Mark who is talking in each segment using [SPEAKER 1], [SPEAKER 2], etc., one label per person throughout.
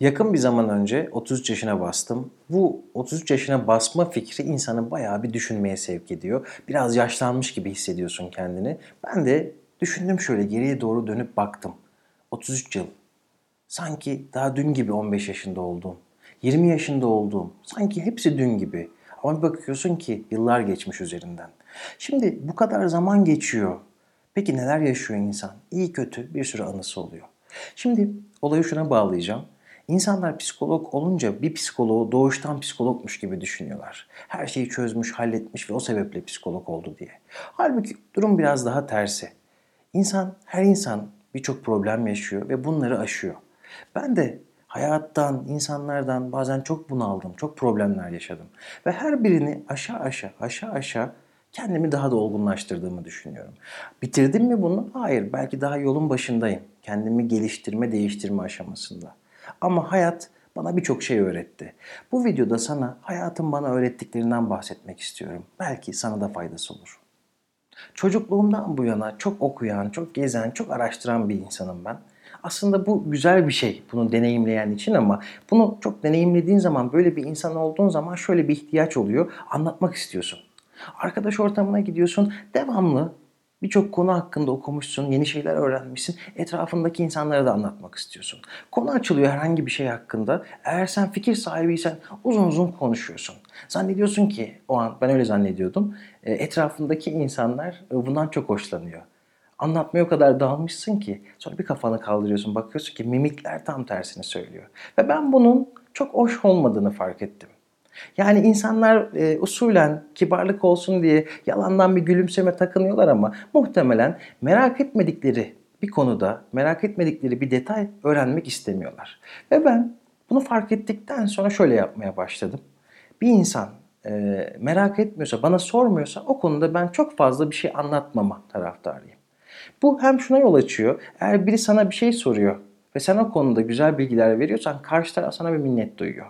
[SPEAKER 1] Yakın bir zaman önce 33 yaşına bastım. Bu 33 yaşına basma fikri insanı bayağı bir düşünmeye sevk ediyor. Biraz yaşlanmış gibi hissediyorsun kendini. Ben de düşündüm şöyle geriye doğru dönüp baktım. 33 yıl. Sanki daha dün gibi 15 yaşında olduğum. 20 yaşında olduğum. Sanki hepsi dün gibi. Ama bir bakıyorsun ki yıllar geçmiş üzerinden. Şimdi bu kadar zaman geçiyor. Peki neler yaşıyor insan? İyi kötü bir sürü anısı oluyor. Şimdi olayı şuna bağlayacağım. İnsanlar psikolog olunca bir psikoloğu doğuştan psikologmuş gibi düşünüyorlar. Her şeyi çözmüş, halletmiş ve o sebeple psikolog oldu diye. Halbuki durum biraz daha tersi. İnsan, her insan birçok problem yaşıyor ve bunları aşıyor. Ben de hayattan, insanlardan bazen çok bunaldım, çok problemler yaşadım. Ve her birini aşağı aşağı, aşağı aşağı kendimi daha da olgunlaştırdığımı düşünüyorum. Bitirdim mi bunu? Hayır, belki daha yolun başındayım. Kendimi geliştirme, değiştirme aşamasında. Ama hayat bana birçok şey öğretti. Bu videoda sana hayatın bana öğrettiklerinden bahsetmek istiyorum. Belki sana da faydası olur. Çocukluğumdan bu yana çok okuyan, çok gezen, çok araştıran bir insanım ben. Aslında bu güzel bir şey bunu deneyimleyen için ama bunu çok deneyimlediğin zaman böyle bir insan olduğun zaman şöyle bir ihtiyaç oluyor. Anlatmak istiyorsun. Arkadaş ortamına gidiyorsun. Devamlı Birçok konu hakkında okumuşsun, yeni şeyler öğrenmişsin. Etrafındaki insanlara da anlatmak istiyorsun. Konu açılıyor herhangi bir şey hakkında. Eğer sen fikir sahibiysen uzun uzun konuşuyorsun. Zannediyorsun ki o an ben öyle zannediyordum. E, etrafındaki insanlar e, bundan çok hoşlanıyor. Anlatmaya o kadar dalmışsın ki sonra bir kafanı kaldırıyorsun bakıyorsun ki mimikler tam tersini söylüyor. Ve ben bunun çok hoş olmadığını fark ettim. Yani insanlar e, usulen kibarlık olsun diye yalandan bir gülümseme takınıyorlar ama muhtemelen merak etmedikleri bir konuda, merak etmedikleri bir detay öğrenmek istemiyorlar. Ve ben bunu fark ettikten sonra şöyle yapmaya başladım. Bir insan e, merak etmiyorsa, bana sormuyorsa o konuda ben çok fazla bir şey anlatmama taraftarıyım. Bu hem şuna yol açıyor. Eğer biri sana bir şey soruyor ve sen o konuda güzel bilgiler veriyorsan karşı taraf sana bir minnet duyuyor.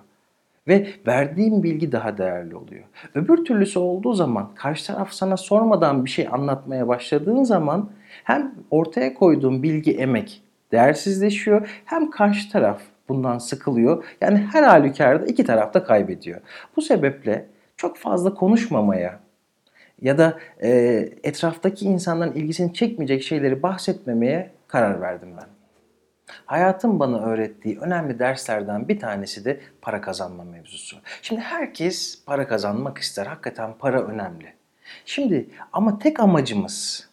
[SPEAKER 1] Ve verdiğim bilgi daha değerli oluyor. Öbür türlüsü olduğu zaman karşı taraf sana sormadan bir şey anlatmaya başladığın zaman hem ortaya koyduğum bilgi emek değersizleşiyor hem karşı taraf bundan sıkılıyor. Yani her halükarda iki taraf da kaybediyor. Bu sebeple çok fazla konuşmamaya ya da e, etraftaki insanların ilgisini çekmeyecek şeyleri bahsetmemeye karar verdim ben. Hayatın bana öğrettiği önemli derslerden bir tanesi de para kazanma mevzusu. Şimdi herkes para kazanmak ister. Hakikaten para önemli. Şimdi ama tek amacımız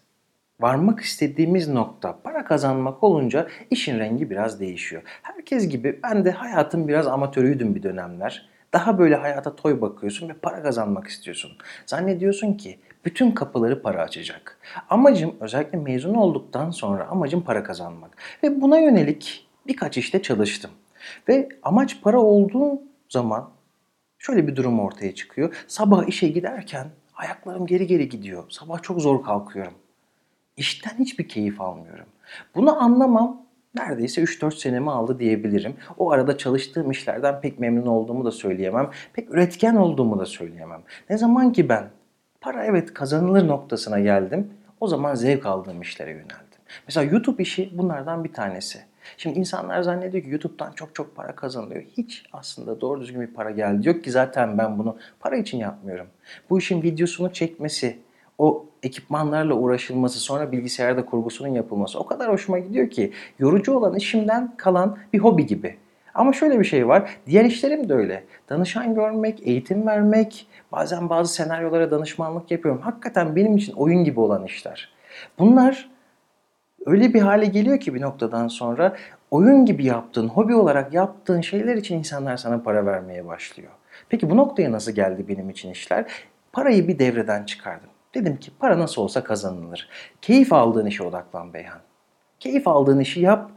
[SPEAKER 1] varmak istediğimiz nokta para kazanmak olunca işin rengi biraz değişiyor. Herkes gibi ben de hayatın biraz amatörüydüm bir dönemler. Daha böyle hayata toy bakıyorsun ve para kazanmak istiyorsun. Zannediyorsun ki bütün kapıları para açacak. Amacım özellikle mezun olduktan sonra amacım para kazanmak. Ve buna yönelik birkaç işte çalıştım. Ve amaç para olduğu zaman şöyle bir durum ortaya çıkıyor. Sabah işe giderken ayaklarım geri geri gidiyor. Sabah çok zor kalkıyorum. İşten hiçbir keyif almıyorum. Bunu anlamam neredeyse 3-4 senemi aldı diyebilirim. O arada çalıştığım işlerden pek memnun olduğumu da söyleyemem. Pek üretken olduğumu da söyleyemem. Ne zaman ki ben para evet kazanılır noktasına geldim. O zaman zevk aldığım işlere yöneldim. Mesela YouTube işi bunlardan bir tanesi. Şimdi insanlar zannediyor ki YouTube'dan çok çok para kazanılıyor. Hiç aslında doğru düzgün bir para geldi. Yok ki zaten ben bunu para için yapmıyorum. Bu işin videosunu çekmesi, o ekipmanlarla uğraşılması, sonra bilgisayarda kurgusunun yapılması o kadar hoşuma gidiyor ki yorucu olan işimden kalan bir hobi gibi. Ama şöyle bir şey var. Diğer işlerim de öyle. Danışan görmek, eğitim vermek, bazen bazı senaryolara danışmanlık yapıyorum. Hakikaten benim için oyun gibi olan işler. Bunlar öyle bir hale geliyor ki bir noktadan sonra oyun gibi yaptığın, hobi olarak yaptığın şeyler için insanlar sana para vermeye başlıyor. Peki bu noktaya nasıl geldi benim için işler? Parayı bir devreden çıkardım. Dedim ki para nasıl olsa kazanılır. Keyif aldığın işe odaklan Beyhan. Keyif aldığın işi yap.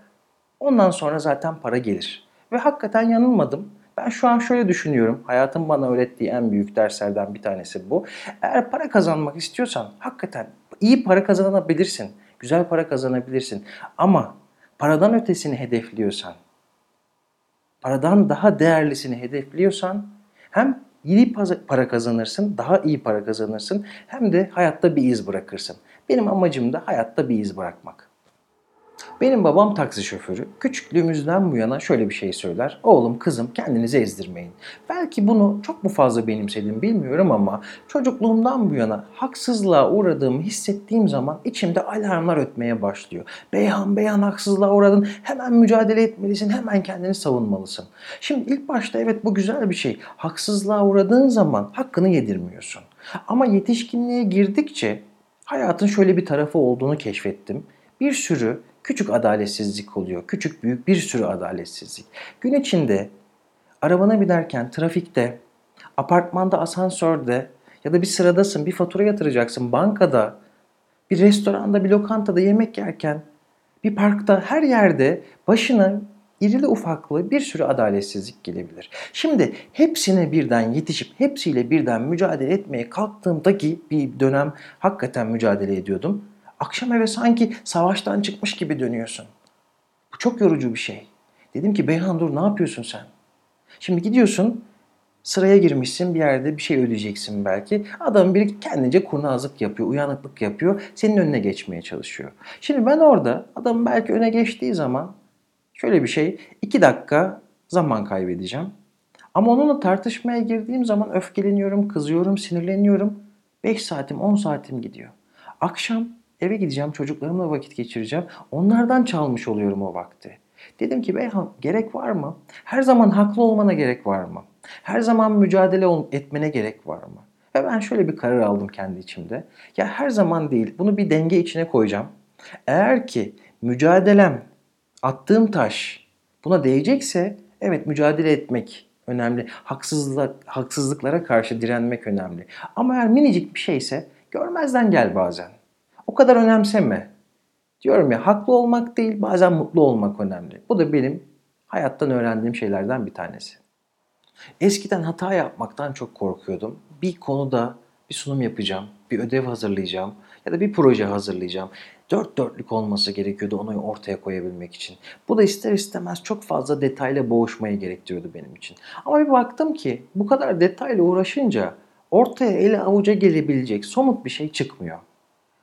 [SPEAKER 1] Ondan sonra zaten para gelir. Ve hakikaten yanılmadım. Ben şu an şöyle düşünüyorum. Hayatın bana öğrettiği en büyük derslerden bir tanesi bu. Eğer para kazanmak istiyorsan hakikaten iyi para kazanabilirsin. Güzel para kazanabilirsin. Ama paradan ötesini hedefliyorsan, paradan daha değerlisini hedefliyorsan hem iyi para kazanırsın, daha iyi para kazanırsın hem de hayatta bir iz bırakırsın. Benim amacım da hayatta bir iz bırakmak. Benim babam taksi şoförü. Küçüklüğümüzden bu yana şöyle bir şey söyler. Oğlum kızım kendinizi ezdirmeyin. Belki bunu çok mu fazla benimsedim bilmiyorum ama çocukluğumdan bu yana haksızlığa uğradığımı hissettiğim zaman içimde alarmlar ötmeye başlıyor. Beyhan Beyhan haksızlığa uğradın hemen mücadele etmelisin hemen kendini savunmalısın. Şimdi ilk başta evet bu güzel bir şey. Haksızlığa uğradığın zaman hakkını yedirmiyorsun. Ama yetişkinliğe girdikçe hayatın şöyle bir tarafı olduğunu keşfettim. Bir sürü küçük adaletsizlik oluyor. Küçük büyük bir sürü adaletsizlik. Gün içinde arabana binerken trafikte, apartmanda, asansörde ya da bir sıradasın, bir fatura yatıracaksın, bankada, bir restoranda, bir lokantada yemek yerken, bir parkta, her yerde başına irili ufaklı bir sürü adaletsizlik gelebilir. Şimdi hepsine birden yetişip hepsiyle birden mücadele etmeye kalktığımdaki bir dönem hakikaten mücadele ediyordum. Akşam eve sanki savaştan çıkmış gibi dönüyorsun. Bu çok yorucu bir şey. Dedim ki Beyhan dur ne yapıyorsun sen? Şimdi gidiyorsun sıraya girmişsin bir yerde bir şey ödeyeceksin belki. Adam biri kendince kurnazlık yapıyor, uyanıklık yapıyor. Senin önüne geçmeye çalışıyor. Şimdi ben orada adam belki öne geçtiği zaman şöyle bir şey iki dakika zaman kaybedeceğim. Ama onunla tartışmaya girdiğim zaman öfkeleniyorum, kızıyorum, sinirleniyorum. 5 saatim, 10 saatim gidiyor. Akşam eve gideceğim, çocuklarımla vakit geçireceğim. Onlardan çalmış oluyorum o vakti. Dedim ki Beyhan gerek var mı? Her zaman haklı olmana gerek var mı? Her zaman mücadele etmene gerek var mı? Ve ben şöyle bir karar aldım kendi içimde. Ya her zaman değil bunu bir denge içine koyacağım. Eğer ki mücadelem, attığım taş buna değecekse evet mücadele etmek önemli. Haksızlık, haksızlıklara karşı direnmek önemli. Ama eğer minicik bir şeyse görmezden gel bazen. O kadar önemseme. Diyorum ya haklı olmak değil bazen mutlu olmak önemli. Bu da benim hayattan öğrendiğim şeylerden bir tanesi. Eskiden hata yapmaktan çok korkuyordum. Bir konuda bir sunum yapacağım, bir ödev hazırlayacağım ya da bir proje hazırlayacağım. Dört dörtlük olması gerekiyordu onu ortaya koyabilmek için. Bu da ister istemez çok fazla detayla boğuşmayı gerektiriyordu benim için. Ama bir baktım ki bu kadar detayla uğraşınca ortaya ele avuca gelebilecek somut bir şey çıkmıyor.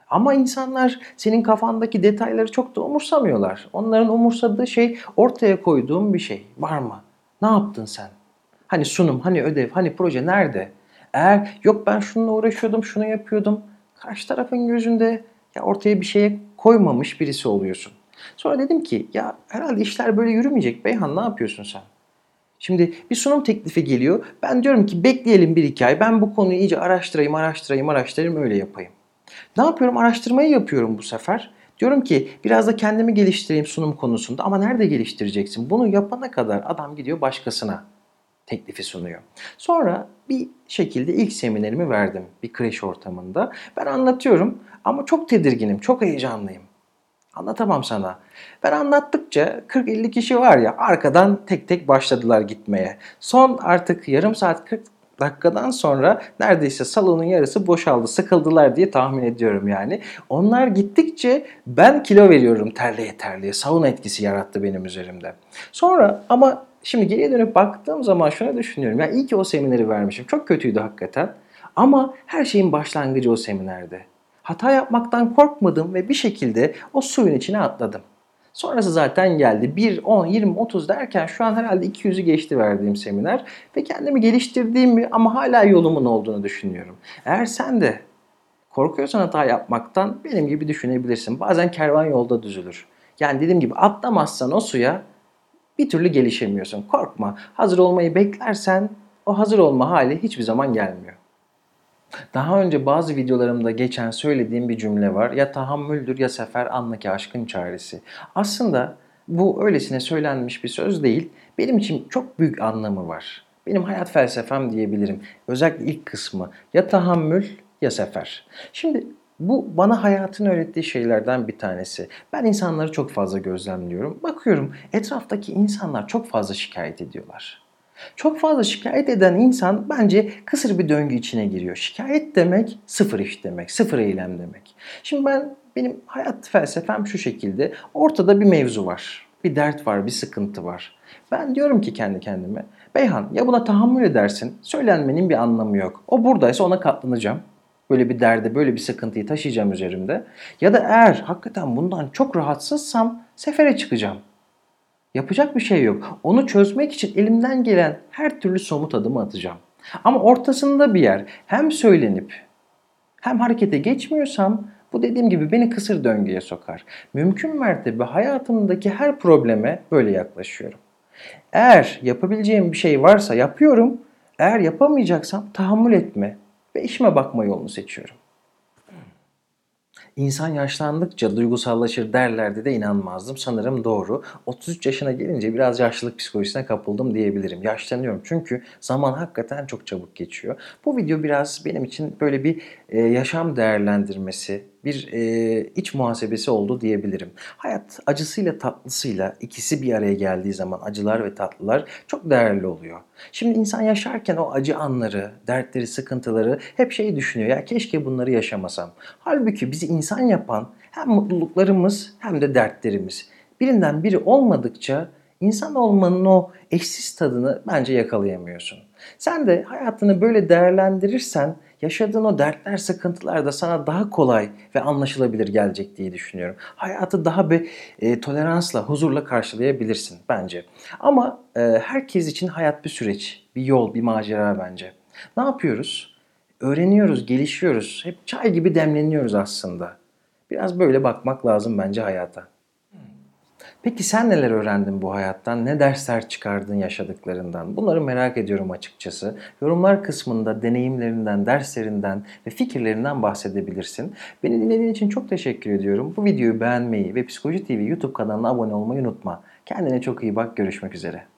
[SPEAKER 1] Ama insanlar senin kafandaki detayları çok da umursamıyorlar. Onların umursadığı şey ortaya koyduğum bir şey. Var mı? Ne yaptın sen? Hani sunum, hani ödev, hani proje nerede? Eğer yok ben şununla uğraşıyordum, şunu yapıyordum. Karşı tarafın gözünde ya ortaya bir şeye koymamış birisi oluyorsun. Sonra dedim ki ya herhalde işler böyle yürümeyecek Beyhan ne yapıyorsun sen? Şimdi bir sunum teklifi geliyor. Ben diyorum ki bekleyelim bir iki ay. Ben bu konuyu iyice araştırayım, araştırayım, araştırayım öyle yapayım. Ne yapıyorum? Araştırmayı yapıyorum bu sefer. Diyorum ki biraz da kendimi geliştireyim sunum konusunda ama nerede geliştireceksin? Bunu yapana kadar adam gidiyor başkasına teklifi sunuyor. Sonra bir şekilde ilk seminerimi verdim bir kreş ortamında. Ben anlatıyorum ama çok tedirginim, çok heyecanlıyım. Anlatamam sana. Ben anlattıkça 40-50 kişi var ya arkadan tek tek başladılar gitmeye. Son artık yarım saat 40 dakikadan sonra neredeyse salonun yarısı boşaldı. Sıkıldılar diye tahmin ediyorum yani. Onlar gittikçe ben kilo veriyorum terliye terliye. Sauna etkisi yarattı benim üzerimde. Sonra ama şimdi geriye dönüp baktığım zaman şunu düşünüyorum. Ya iyi ki o semineri vermişim. Çok kötüydü hakikaten. Ama her şeyin başlangıcı o seminerde. Hata yapmaktan korkmadım ve bir şekilde o suyun içine atladım. Sonrası zaten geldi. 1, 10, 20, 30 derken şu an herhalde 200'ü geçti verdiğim seminer. Ve kendimi geliştirdiğimi ama hala yolumun olduğunu düşünüyorum. Eğer sen de korkuyorsan hata yapmaktan benim gibi düşünebilirsin. Bazen kervan yolda düzülür. Yani dediğim gibi atlamazsan o suya bir türlü gelişemiyorsun. Korkma. Hazır olmayı beklersen o hazır olma hali hiçbir zaman gelmiyor. Daha önce bazı videolarımda geçen söylediğim bir cümle var. Ya tahammüldür ya sefer anlaki aşkın çaresi. Aslında bu öylesine söylenmiş bir söz değil. Benim için çok büyük anlamı var. Benim hayat felsefem diyebilirim. Özellikle ilk kısmı ya tahammül ya sefer. Şimdi bu bana hayatın öğrettiği şeylerden bir tanesi. Ben insanları çok fazla gözlemliyorum. Bakıyorum etraftaki insanlar çok fazla şikayet ediyorlar. Çok fazla şikayet eden insan bence kısır bir döngü içine giriyor. Şikayet demek sıfır iş demek, sıfır eylem demek. Şimdi ben benim hayat felsefem şu şekilde. Ortada bir mevzu var. Bir dert var, bir sıkıntı var. Ben diyorum ki kendi kendime, Beyhan ya buna tahammül edersin, söylenmenin bir anlamı yok. O buradaysa ona katlanacağım. Böyle bir derde, böyle bir sıkıntıyı taşıyacağım üzerimde. Ya da eğer hakikaten bundan çok rahatsızsam sefere çıkacağım. Yapacak bir şey yok. Onu çözmek için elimden gelen her türlü somut adımı atacağım. Ama ortasında bir yer hem söylenip hem harekete geçmiyorsam bu dediğim gibi beni kısır döngüye sokar. Mümkün mertebe hayatımdaki her probleme böyle yaklaşıyorum. Eğer yapabileceğim bir şey varsa yapıyorum. Eğer yapamayacaksam tahammül etme ve işime bakma yolunu seçiyorum. İnsan yaşlandıkça duygusallaşır derlerdi de inanmazdım. Sanırım doğru. 33 yaşına gelince biraz yaşlılık psikolojisine kapıldım diyebilirim. Yaşlanıyorum çünkü zaman hakikaten çok çabuk geçiyor. Bu video biraz benim için böyle bir e, yaşam değerlendirmesi, bir e, iç muhasebesi oldu diyebilirim. Hayat acısıyla tatlısıyla ikisi bir araya geldiği zaman acılar ve tatlılar çok değerli oluyor. Şimdi insan yaşarken o acı anları, dertleri, sıkıntıları hep şeyi düşünüyor. Ya keşke bunları yaşamasam. Halbuki bizi insan yapan hem mutluluklarımız hem de dertlerimiz. Birinden biri olmadıkça insan olmanın o eşsiz tadını bence yakalayamıyorsun. Sen de hayatını böyle değerlendirirsen yaşadığın o dertler, sıkıntılar da sana daha kolay ve anlaşılabilir gelecek diye düşünüyorum. Hayatı daha bir e, toleransla, huzurla karşılayabilirsin bence. Ama e, herkes için hayat bir süreç, bir yol, bir macera bence. Ne yapıyoruz? Öğreniyoruz, gelişiyoruz. Hep çay gibi demleniyoruz aslında. Biraz böyle bakmak lazım bence hayata. Peki sen neler öğrendin bu hayattan? Ne dersler çıkardın yaşadıklarından? Bunları merak ediyorum açıkçası. Yorumlar kısmında deneyimlerinden, derslerinden ve fikirlerinden bahsedebilirsin. Beni dinlediğin için çok teşekkür ediyorum. Bu videoyu beğenmeyi ve Psikoloji TV YouTube kanalına abone olmayı unutma. Kendine çok iyi bak. Görüşmek üzere.